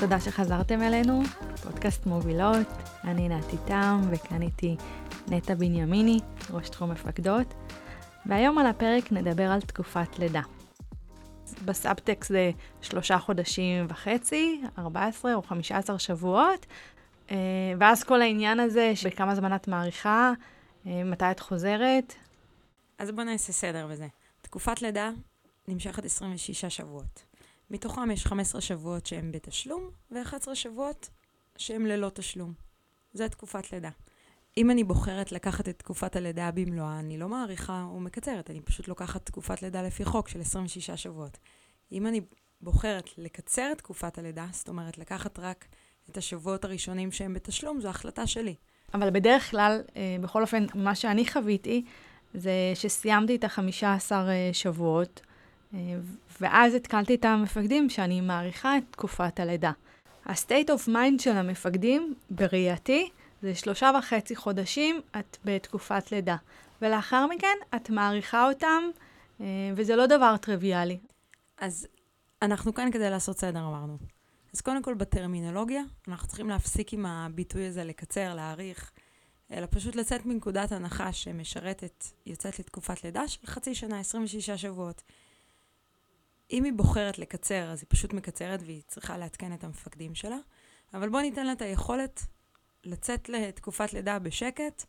תודה שחזרתם אלינו, פודקאסט מובילות, אני נתי טעם וכאן איתי נטע בנימיני, ראש תחום מפקדות, והיום על הפרק נדבר על תקופת לידה. בסאבטקסט זה שלושה חודשים וחצי, 14 או 15 שבועות, אה, ואז כל העניין הזה, בכמה זמן את מעריכה, אה, מתי את חוזרת. אז בואו נעשה סדר בזה. תקופת לידה נמשכת 26 שבועות. מתוכם יש 15 שבועות שהם בתשלום, ו-11 שבועות שהם ללא תשלום. זה תקופת לידה. אם אני בוחרת לקחת את תקופת הלידה במלואה, אני לא מעריכה או מקצרת, אני פשוט לוקחת תקופת לידה לפי חוק של 26 שבועות. אם אני בוחרת לקצר את תקופת הלידה, זאת אומרת לקחת רק את השבועות הראשונים שהם בתשלום, זו החלטה שלי. אבל בדרך כלל, אה, בכל אופן, מה שאני חוויתי, זה שסיימתי את החמישה עשר אה, שבועות, ואז התקלתי את המפקדים שאני מעריכה את תקופת הלידה. ה-state of mind של המפקדים, בראייתי, זה שלושה וחצי חודשים את בתקופת לידה. ולאחר מכן את מעריכה אותם, וזה לא דבר טריוויאלי. אז אנחנו כאן כדי לעשות סדר, אמרנו. אז קודם כל בטרמינולוגיה, אנחנו צריכים להפסיק עם הביטוי הזה לקצר, להאריך, אלא פשוט לצאת מנקודת הנחה שמשרתת, יוצאת לתקופת לידה של חצי שנה, 26 שבועות. אם היא בוחרת לקצר, אז היא פשוט מקצרת והיא צריכה לעדכן את המפקדים שלה, אבל בואו ניתן לה את היכולת לצאת לתקופת לידה בשקט,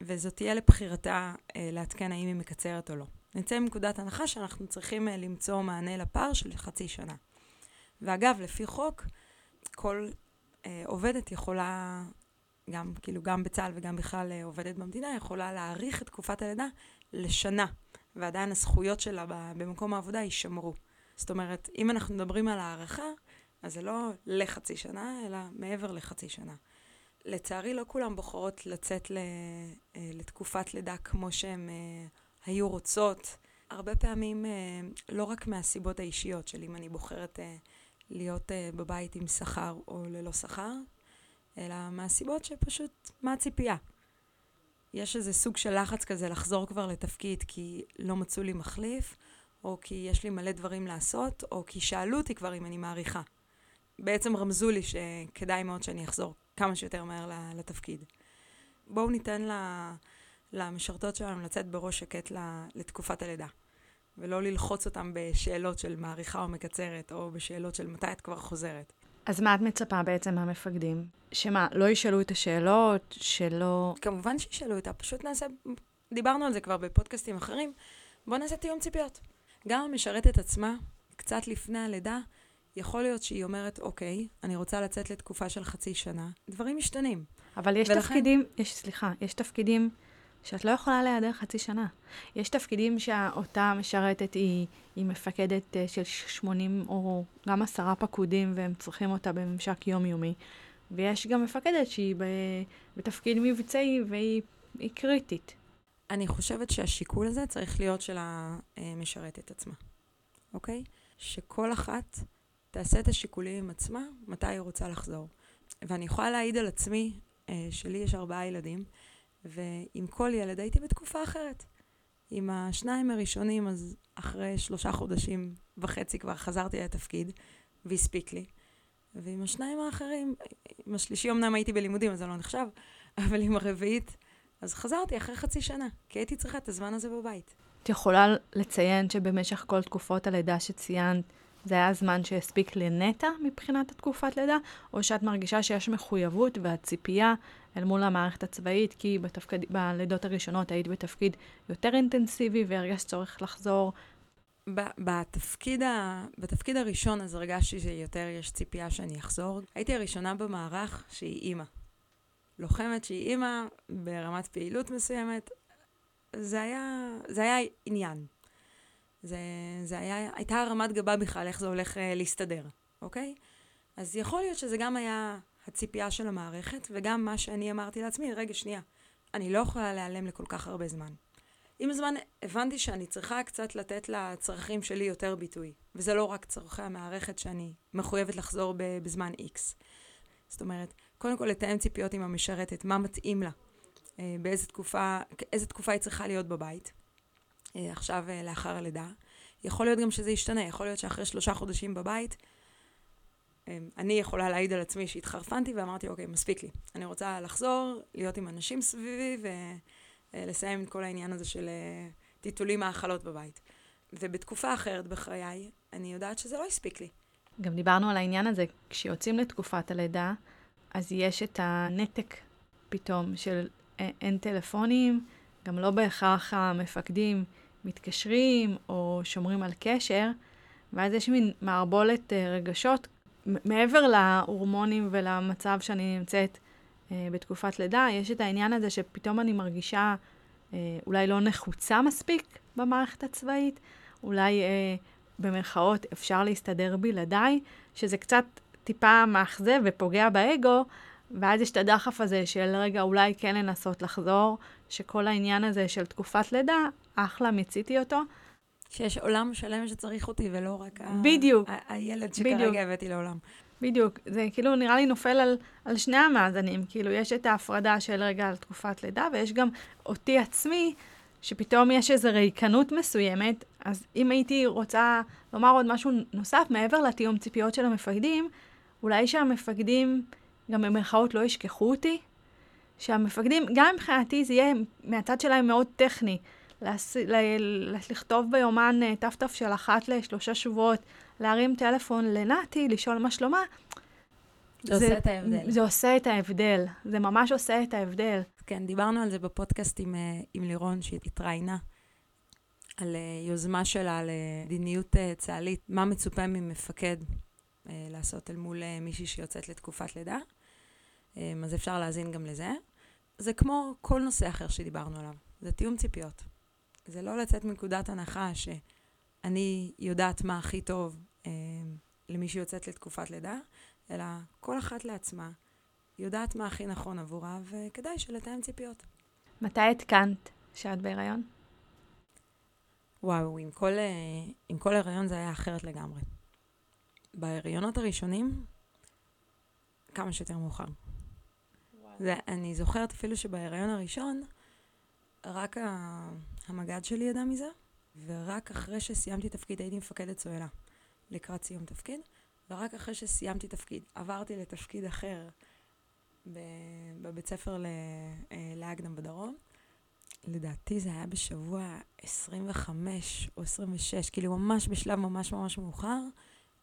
וזאת תהיה לבחירתה אה, לעדכן האם היא מקצרת או לא. נצא מנקודת הנחה שאנחנו צריכים אה, למצוא מענה לפער של חצי שנה. ואגב, לפי חוק, כל אה, עובדת יכולה, גם, כאילו, גם בצה"ל וגם בכלל אה, עובדת במדינה, יכולה להאריך את תקופת הלידה לשנה, ועדיין הזכויות שלה במקום העבודה יישמרו. זאת אומרת, אם אנחנו מדברים על הערכה, אז זה לא לחצי שנה, אלא מעבר לחצי שנה. לצערי, לא כולם בוחרות לצאת אה, לתקופת לידה כמו שהן אה, היו רוצות. הרבה פעמים, אה, לא רק מהסיבות האישיות של אם אני בוחרת להיות בבית עם שכר או ללא שכר, אלא מהסיבות שפשוט, מה הציפייה? יש איזה סוג של לחץ כזה לחזור כבר לתפקיד כי לא מצאו לי מחליף, או כי יש לי מלא דברים לעשות, או כי שאלו אותי כבר אם אני מעריכה. בעצם רמזו לי שכדאי מאוד שאני אחזור כמה שיותר מהר לתפקיד. בואו ניתן למשרתות שלנו לצאת בראש שקט לתקופת הלידה. ולא ללחוץ אותם בשאלות של מעריכה או מקצרת, או בשאלות של מתי את כבר חוזרת. אז מה את מצפה בעצם מהמפקדים? שמה, לא ישאלו את השאלות, שלא... כמובן שישאלו אותה, פשוט נעשה, דיברנו על זה כבר בפודקאסטים אחרים, בואו נעשה תיאום ציפיות. גם המשרתת עצמה, קצת לפני הלידה, יכול להיות שהיא אומרת, אוקיי, אני רוצה לצאת לתקופה של חצי שנה, דברים משתנים. אבל יש ולכן... תפקידים, יש, סליחה, יש תפקידים שאת לא יכולה להיעדר חצי שנה. יש תפקידים שאותה משרתת היא, היא מפקדת אה, של 80 או גם עשרה פקודים והם צריכים אותה בממשק יומיומי. ויש גם מפקדת שהיא בתפקיד מבצעי והיא קריטית. אני חושבת שהשיקול הזה צריך להיות של המשרתת עצמה, אוקיי? שכל אחת תעשה את השיקולים עם עצמה, מתי היא רוצה לחזור. ואני יכולה להעיד על עצמי, אה, שלי יש ארבעה ילדים, ועם כל ילד הייתי בתקופה אחרת. עם השניים הראשונים, אז אחרי שלושה חודשים וחצי כבר חזרתי לתפקיד, והספיק לי. ועם השניים האחרים, עם השלישי אמנם הייתי בלימודים, אז זה לא נחשב, אבל עם הרביעית, אז חזרתי אחרי חצי שנה, כי הייתי צריכה את הזמן הזה בבית. את יכולה לציין שבמשך כל תקופות הלידה שציינת, זה היה הזמן שהספיק לנטע מבחינת התקופת לידה, או שאת מרגישה שיש מחויבות והציפייה אל מול המערכת הצבאית, כי בתפקד, בלידות הראשונות היית בתפקיד יותר אינטנסיבי והרגשת צורך לחזור. בתפקיד, ה... בתפקיד הראשון אז הרגשתי שיותר יש ציפייה שאני אחזור. הייתי הראשונה במערך שהיא אימא. לוחמת שהיא אימא ברמת פעילות מסוימת, זה היה, זה היה עניין. זה, זה היה, הייתה הרמת גבה בכלל איך זה הולך uh, להסתדר, אוקיי? אז יכול להיות שזה גם היה הציפייה של המערכת, וגם מה שאני אמרתי לעצמי, רגע, שנייה, אני לא יכולה להיעלם לכל כך הרבה זמן. עם הזמן הבנתי שאני צריכה קצת לתת לצרכים שלי יותר ביטוי, וזה לא רק צורכי המערכת שאני מחויבת לחזור בזמן X. זאת אומרת, קודם כל לתאם ציפיות עם המשרתת, מה מתאים לה, אה, באיזה תקופה, איזה תקופה היא צריכה להיות בבית, אה, עכשיו לאחר הלידה. יכול להיות גם שזה ישתנה, יכול להיות שאחרי שלושה חודשים בבית, אני יכולה להעיד על עצמי שהתחרפנתי ואמרתי, אוקיי, מספיק לי. אני רוצה לחזור, להיות עם אנשים סביבי ולסיים את כל העניין הזה של אה, טיטולים מאכלות בבית. ובתקופה אחרת בחיי, אני יודעת שזה לא הספיק לי. גם דיברנו על העניין הזה, כשיוצאים לתקופת הלידה, אז יש את הנתק פתאום של אין טלפונים, גם לא בהכרח המפקדים מתקשרים או שומרים על קשר, ואז יש מין מערבולת אה, רגשות. מעבר להורמונים ולמצב שאני נמצאת אה, בתקופת לידה, יש את העניין הזה שפתאום אני מרגישה אה, אולי לא נחוצה מספיק במערכת הצבאית, אולי אה, במרכאות אפשר להסתדר בלעדיי, שזה קצת טיפה מאכזב ופוגע באגו, ואז יש את הדחף הזה של רגע, אולי כן לנסות לחזור, שכל העניין הזה של תקופת לידה, אחלה, מיציתי אותו. שיש עולם שלם שצריך אותי, ולא רק בדיוק. ה- הילד שכרגע בדיוק. הבאתי לעולם. בדיוק. זה כאילו נראה לי נופל על, על שני המאזנים. כאילו, יש את ההפרדה של רגע על תקופת לידה, ויש גם אותי עצמי, שפתאום יש איזו ריקנות מסוימת. אז אם הייתי רוצה לומר עוד משהו נוסף, מעבר לתיאום ציפיות של המפקדים, אולי שהמפקדים גם במרכאות לא ישכחו אותי. שהמפקדים, גם מבחינתי זה יהיה מהצד שלהם מאוד טכני. לס... ל... לכתוב ביומן אה, ת"ת של אחת לשלושה שבועות, להרים טלפון לנתי, לשאול מה שלומה. זה, זה עושה את ההבדל. זה עושה את ההבדל, זה ממש עושה את ההבדל. כן, דיברנו על זה בפודקאסט עם, אה, עם לירון, שהתראיינה, על אה, יוזמה שלה למדיניות צה"לית, מה מצופה ממפקד לעשות אל מול מישהי שיוצאת לתקופת לידה. אז אפשר להאזין גם לזה. זה כמו כל נושא אחר שדיברנו עליו, זה תיאום ציפיות. זה לא לצאת מנקודת הנחה שאני יודעת מה הכי טוב אה, למי שיוצאת לתקופת לידה, אלא כל אחת לעצמה יודעת מה הכי נכון עבורה, וכדאי שלתאם ציפיות. מתי התקנת שאת בהיריון? וואו, עם כל, אה, עם כל הריון זה היה אחרת לגמרי. בהריונות הראשונים, כמה שיותר מאוחר. זה, אני זוכרת אפילו שבהריון הראשון, רק המג"ד שלי ידע מזה, ורק אחרי שסיימתי תפקיד הייתי מפקדת צוללה לקראת סיום תפקיד, ורק אחרי שסיימתי תפקיד עברתי לתפקיד אחר בבית ספר אה, לאגנם בדרום. לדעתי זה היה בשבוע 25 או 26, כאילו ממש בשלב ממש ממש מאוחר,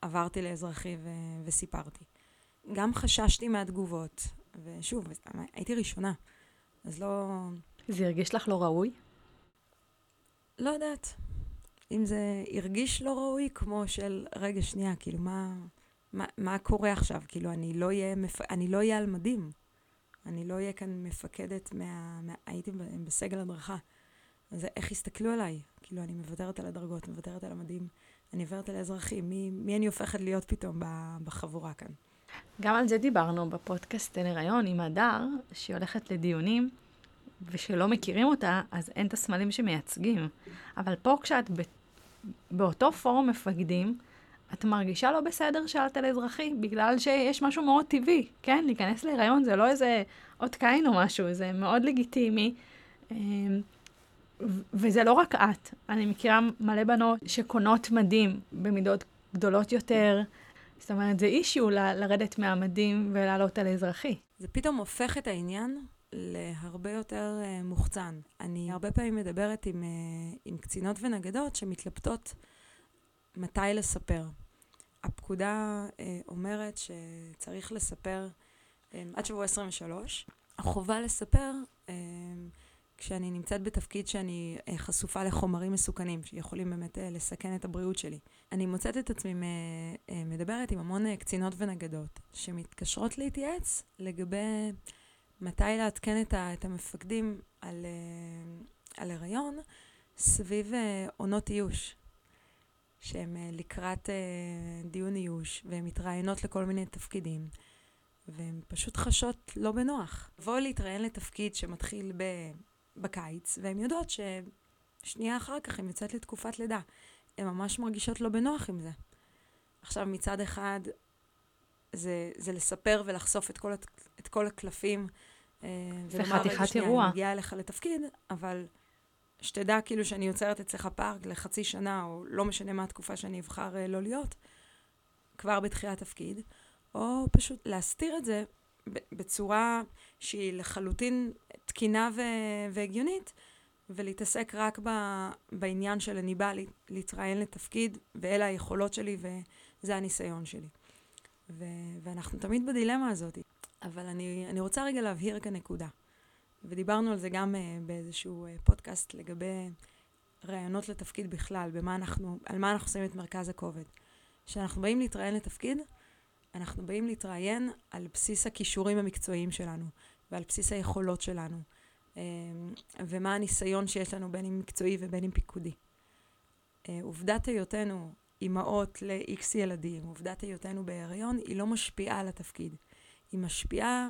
עברתי לאזרחי ו- וסיפרתי. גם חששתי מהתגובות, ושוב, הייתי ראשונה, אז לא... זה הרגיש לך לא ראוי? לא יודעת. אם זה הרגיש לא ראוי, כמו של, רגע, שנייה, כאילו, מה, מה, מה קורה עכשיו? כאילו, אני לא אהיה, מפ... אני לא אהיה על מדים. אני לא אהיה כאן מפקדת מה... מה... הייתי בסגל הדרכה. אז איך יסתכלו עליי? כאילו, אני מוותרת על הדרגות, מוותרת על המדים, אני עוברת על האזרחים. מי, מי אני הופכת להיות פתאום בחבורה כאן? גם על זה דיברנו בפודקאסט על הריון עם הדר, שהיא הולכת לדיונים. ושלא מכירים אותה, אז אין את הסמלים שמייצגים. אבל פה כשאת ב, באותו פורום מפקדים, את מרגישה לא בסדר שאלת על אזרחי, בגלל שיש משהו מאוד טבעי, כן? להיכנס להיריון זה לא איזה אות קין או משהו, זה מאוד לגיטימי. אמ, וזה לא רק את, אני מכירה מלא בנות שקונות מדים במידות גדולות יותר. זאת אומרת, זה אישיו לרדת מהמדים ולעלות על אזרחי. זה פתאום הופך את העניין להרבה יותר uh, מוחצן. אני הרבה פעמים מדברת עם, uh, עם קצינות ונגדות שמתלבטות מתי לספר. הפקודה uh, אומרת שצריך לספר עד שבוע 23. החובה לספר כשאני נמצאת בתפקיד שאני חשופה לחומרים מסוכנים, שיכולים באמת לסכן את הבריאות שלי. אני מוצאת את עצמי מדברת עם המון קצינות ונגדות שמתקשרות להתייעץ לגבי... מתי לעדכן את, ה, את המפקדים על, uh, על הריון סביב uh, עונות איוש, שהן uh, לקראת דיון איוש, והן מתראיינות לכל מיני תפקידים, והן פשוט חשות לא בנוח. לבוא להתראיין לתפקיד שמתחיל ב, בקיץ, והן יודעות ששנייה אחר כך הן יוצאת לתקופת לידה. הן ממש מרגישות לא בנוח עם זה. עכשיו, מצד אחד, זה, זה לספר ולחשוף את כל, את כל הקלפים. אה, זה חתיכת אירוע. אני מגיעה אליך לתפקיד, אבל שתדע כאילו שאני יוצרת אצלך פארק לחצי שנה, או לא משנה מה התקופה שאני אבחר אה, לא להיות, כבר בתחילת תפקיד. או פשוט להסתיר את זה בצורה שהיא לחלוטין תקינה ו- והגיונית, ולהתעסק רק ב- בעניין של אני באה להתראיין לתפקיד, ואלה היכולות שלי וזה הניסיון שלי. ו- ואנחנו תמיד בדילמה הזאת. אבל אני, אני רוצה רגע להבהיר כאן נקודה. ודיברנו על זה גם uh, באיזשהו uh, פודקאסט לגבי רעיונות לתפקיד בכלל, במה אנחנו, על מה אנחנו שמים את מרכז הכובד. כשאנחנו באים להתראיין לתפקיד, אנחנו באים להתראיין על בסיס הכישורים המקצועיים שלנו, ועל בסיס היכולות שלנו, אה, ומה הניסיון שיש לנו בין אם מקצועי ובין אם פיקודי. אה, עובדת היותנו אימהות ל-X ילדים, עובדת היותנו בהיריון, היא לא משפיעה על התפקיד. היא משפיעה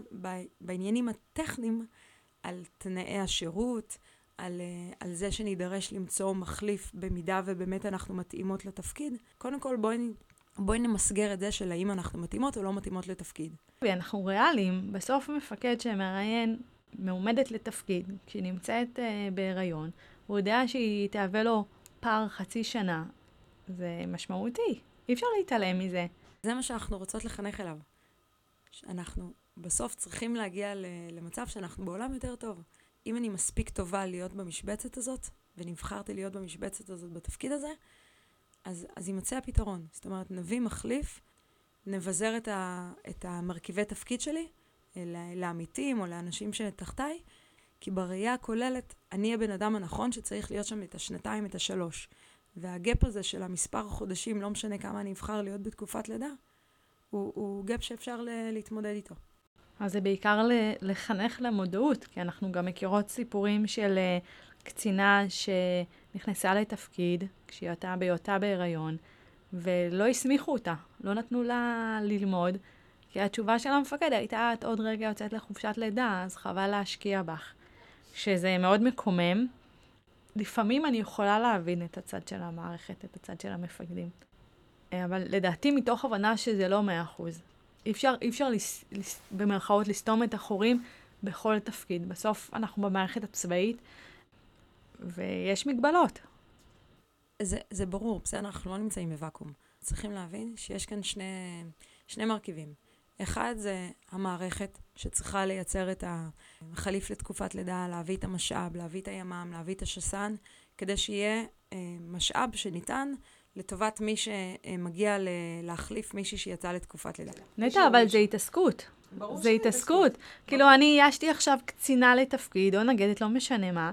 בעניינים הטכניים על תנאי השירות, על, אה, על זה שנידרש למצוא מחליף במידה ובאמת אנחנו מתאימות לתפקיד. קודם כל בואי בואי נמסגר את זה של האם אנחנו מתאימות או לא מתאימות לתפקיד. אנחנו ריאליים. בסוף מפקד שמראיין מעומדת לתפקיד, כשהיא נמצאת uh, בהיריון, הוא יודע שהיא תהווה לו פער חצי שנה. זה משמעותי. אי אפשר להתעלם מזה. זה מה שאנחנו רוצות לחנך אליו. שאנחנו בסוף צריכים להגיע למצב שאנחנו בעולם יותר טוב. אם אני מספיק טובה להיות במשבצת הזאת, ונבחרתי להיות במשבצת הזאת בתפקיד הזה, אז, אז יימצא הפתרון. זאת אומרת, נביא מחליף, נבזר את, ה, את המרכיבי תפקיד שלי לעמיתים או לאנשים שתחתיי, כי בראייה הכוללת, אני הבן אדם הנכון שצריך להיות שם את השנתיים, את השלוש. והגאפ הזה של המספר החודשים, לא משנה כמה אני אבחר להיות בתקופת לידה, הוא, הוא גאפ שאפשר להתמודד איתו. אז זה בעיקר לחנך למודעות, כי אנחנו גם מכירות סיפורים של אה, קצינה שנכנסה לתפקיד כשהיא הייתה בהיותה בהיריון, ולא הסמיכו אותה, לא נתנו לה ללמוד, כי התשובה של המפקד הייתה, את עוד רגע יוצאת לחופשת לידה, אז חבל להשקיע בך. שזה מאוד מקומם. לפעמים אני יכולה להבין את הצד של המערכת, את הצד של המפקדים. אבל לדעתי, מתוך הבנה שזה לא מאה אחוז. אי אפשר, אי אפשר לס, לס, במרכאות לסתום את החורים בכל תפקיד. בסוף אנחנו במערכת הצבאית, ויש מגבלות. זה, זה ברור, בסדר, אנחנו לא נמצאים בוואקום. צריכים להבין שיש כאן שני, שני מרכיבים. אחד זה המערכת שצריכה לייצר את החליף לתקופת לידה, להביא את המשאב, להביא את הימ"מ, להביא את השס"ן, כדי שיהיה אה, משאב שניתן לטובת מי שמגיע להחליף מישהי שיצאה לתקופת לידה. נטע, אבל זה התעסקות. זה התעסקות. כאילו, אני איישתי עכשיו קצינה לתפקיד, או נגדת, לא משנה מה,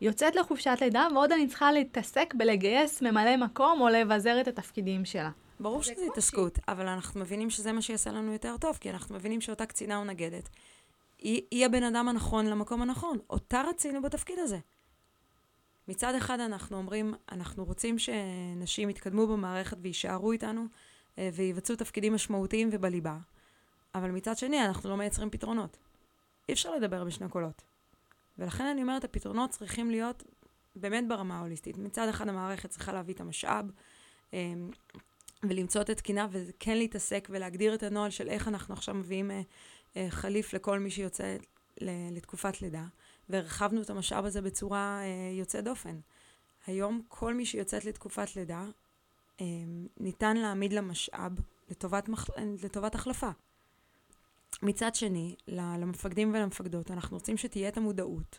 יוצאת לחופשת לידה, ועוד אני צריכה להתעסק בלגייס ממלא מקום או לבזר את התפקידים שלה. ברור שזה התעסקות, אבל אנחנו מבינים שזה מה שיעשה לנו יותר טוב, כי אנחנו מבינים שאותה קצינה או נגדת, היא, היא הבן אדם הנכון למקום הנכון. אותה רצינו בתפקיד הזה. מצד אחד אנחנו אומרים, אנחנו רוצים שנשים יתקדמו במערכת ויישארו איתנו אה, ויבצעו תפקידים משמעותיים ובליבה, אבל מצד שני אנחנו לא מייצרים פתרונות. אי אפשר לדבר בשני קולות. ולכן אני אומרת, הפתרונות צריכים להיות באמת ברמה ההוליסטית. מצד אחד המערכת צריכה להביא את המשאב אה, ולמצוא את התקינה, וכן להתעסק ולהגדיר את הנוהל של איך אנחנו עכשיו מביאים אה, חליף לכל מי שיוצא לתקופת לידה. והרחבנו את המשאב הזה בצורה אה, יוצאת דופן. היום כל מי שיוצאת לתקופת לידה, אה, ניתן להעמיד לה משאב לטובת, מח... לטובת החלפה. מצד שני, למפקדים ולמפקדות, אנחנו רוצים שתהיה את המודעות,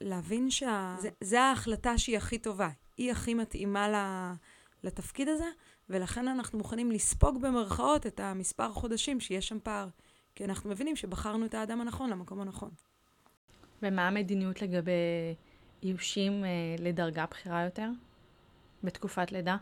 להבין שזה ההחלטה שהיא הכי טובה, היא הכי מתאימה לתפקיד הזה, ולכן אנחנו מוכנים לספוג במרכאות את המספר חודשים שיש שם פער, כי אנחנו מבינים שבחרנו את האדם הנכון למקום הנכון. ומה המדיניות לגבי איושים אה, לדרגה בכירה יותר בתקופת לידה?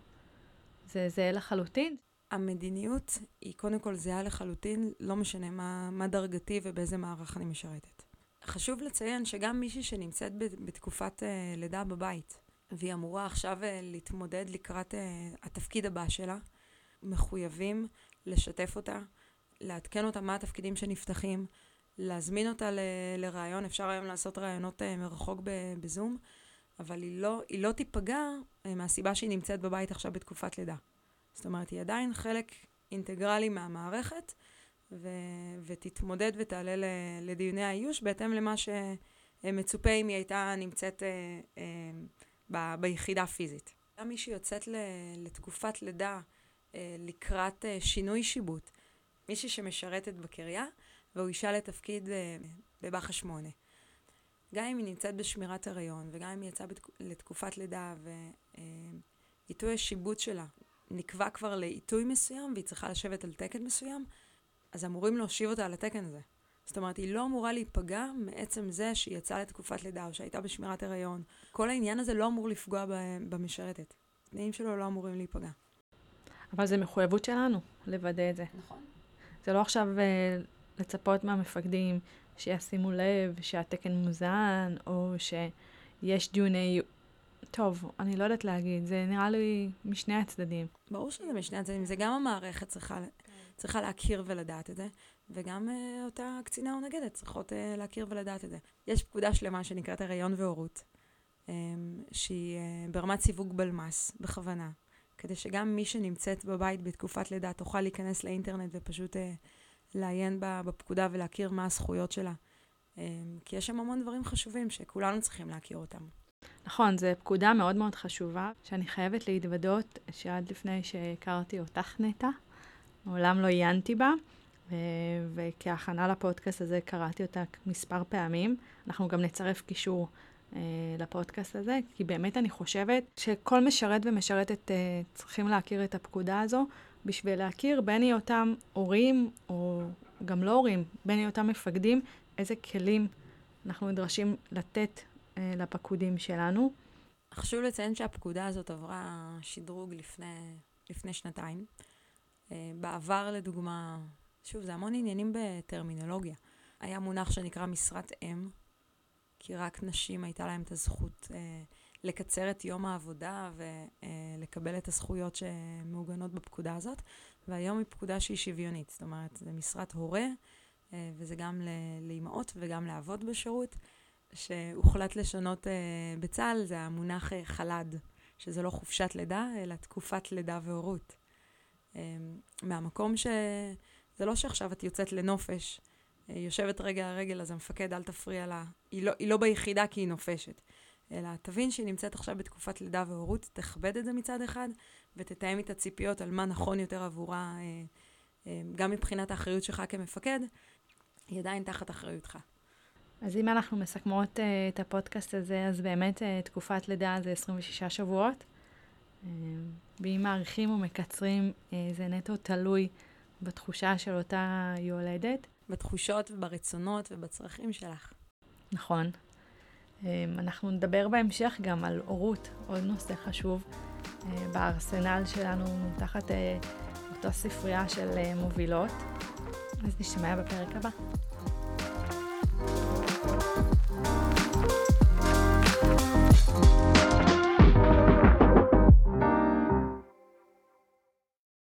זה זהה לחלוטין? המדיניות היא קודם כל זהה לחלוטין, לא משנה מה, מה דרגתי ובאיזה מערך אני משרתת. חשוב לציין שגם מישהי שנמצאת בתקופת uh, לידה בבית, והיא אמורה עכשיו uh, להתמודד לקראת uh, התפקיד הבא שלה, מחויבים לשתף אותה, לעדכן אותה מה התפקידים שנפתחים, להזמין אותה לראיון, אפשר היום לעשות ראיונות uh, מרחוק בזום, אבל היא לא, היא לא תיפגע uh, מהסיבה שהיא נמצאת בבית עכשיו בתקופת לידה. זאת אומרת, היא עדיין חלק אינטגרלי מהמערכת, ו- ותתמודד ותעלה ל- לדיוני האיוש בהתאם למה שמצופה אם היא הייתה נמצאת uh, uh, ב- ביחידה פיזית. גם מי שיוצאת לתקופת לידה uh, לקראת uh, שינוי שיבוט, מישהי שמשרתת בקריה, והוא אישה לתפקיד אה, בבאחה שמונה. גם אם היא נמצאת בשמירת הריון, וגם אם היא יצאה בתק... לתקופת לידה, ועיתוי אה, השיבוט שלה נקבע כבר לעיתוי מסוים, והיא צריכה לשבת על תקן מסוים, אז אמורים להושיב אותה על התקן הזה. זאת אומרת, היא לא אמורה להיפגע מעצם זה שהיא יצאה לתקופת לידה, או שהייתה בשמירת הריון. כל העניין הזה לא אמור לפגוע במשרתת. התנאים שלו לא אמורים להיפגע. אבל זה מחויבות שלנו לוודא את זה. נכון. זה לא עכשיו uh, לצפות מהמפקדים שישימו לב שהתקן מוזן, או שיש דיוני... טוב, אני לא יודעת להגיד, זה נראה לי משני הצדדים. ברור שזה משני הצדדים, זה גם המערכת צריכה, צריכה להכיר ולדעת את זה, וגם uh, אותה קצינה או נגדת צריכות uh, להכיר ולדעת את זה. יש פקודה שלמה שנקראת הריון והורות, um, שהיא uh, ברמת סיווג בלמ"ס, בכוונה, כדי שגם מי שנמצאת בבית בתקופת לידה תוכל להיכנס לאינטרנט ופשוט uh, לעיין בפקודה ולהכיר מה הזכויות שלה. Um, כי יש שם המון דברים חשובים שכולנו צריכים להכיר אותם. נכון, זו פקודה מאוד מאוד חשובה, שאני חייבת להתוודות שעד לפני שהכרתי אותך נטע, מעולם לא עיינתי בה, ו- וכהכנה לפודקאסט הזה קראתי אותה מספר פעמים. אנחנו גם נצרף קישור אה, לפודקאסט הזה, כי באמת אני חושבת שכל משרת ומשרתת אה, צריכים להכיר את הפקודה הזו, בשביל להכיר בין היותם הורים, או גם לא הורים, בין היותם מפקדים, איזה כלים אנחנו נדרשים לתת אה, לפקודים שלנו. חשוב לציין שהפקודה הזאת עברה שדרוג לפני, לפני שנתיים. אה, בעבר, לדוגמה, שוב, זה המון עניינים בטרמינולוגיה. היה מונח שנקרא משרת אם, כי רק נשים הייתה להם את הזכות אה, לקצר את יום העבודה ולקבל אה, את הזכויות שמעוגנות בפקודה הזאת, והיום היא פקודה שהיא שוויונית. זאת אומרת, זה משרת הורה, אה, וזה גם לאימהות וגם לאבות בשירות, שהוחלט לשנות אה, בצה"ל, זה המונח אה, חל"ד, שזה לא חופשת לידה, אלא תקופת לידה והורות. מהמקום ש... זה לא שעכשיו את יוצאת לנופש, יושבת רגע על רגל, אז המפקד, אל תפריע לה. היא לא, היא לא ביחידה כי היא נופשת. אלא תבין שהיא נמצאת עכשיו בתקופת לידה והורות, תכבד את זה מצד אחד, ותתאם את הציפיות על מה נכון יותר עבורה, אה, אה, גם מבחינת האחריות שלך כמפקד, היא עדיין תחת אחריותך. אז אם אנחנו מסכמות את הפודקאסט הזה, אז באמת תקופת לידה זה 26 שבועות. ואם מעריכים ומקצרים, זה נטו תלוי בתחושה של אותה יולדת. בתחושות וברצונות ובצרכים שלך. נכון. אמ, אנחנו נדבר בהמשך גם על הורות, עוד נושא חשוב אה, בארסנל שלנו, תחת אה, אותה ספרייה של אה, מובילות. אז נשתמע בפרק הבא.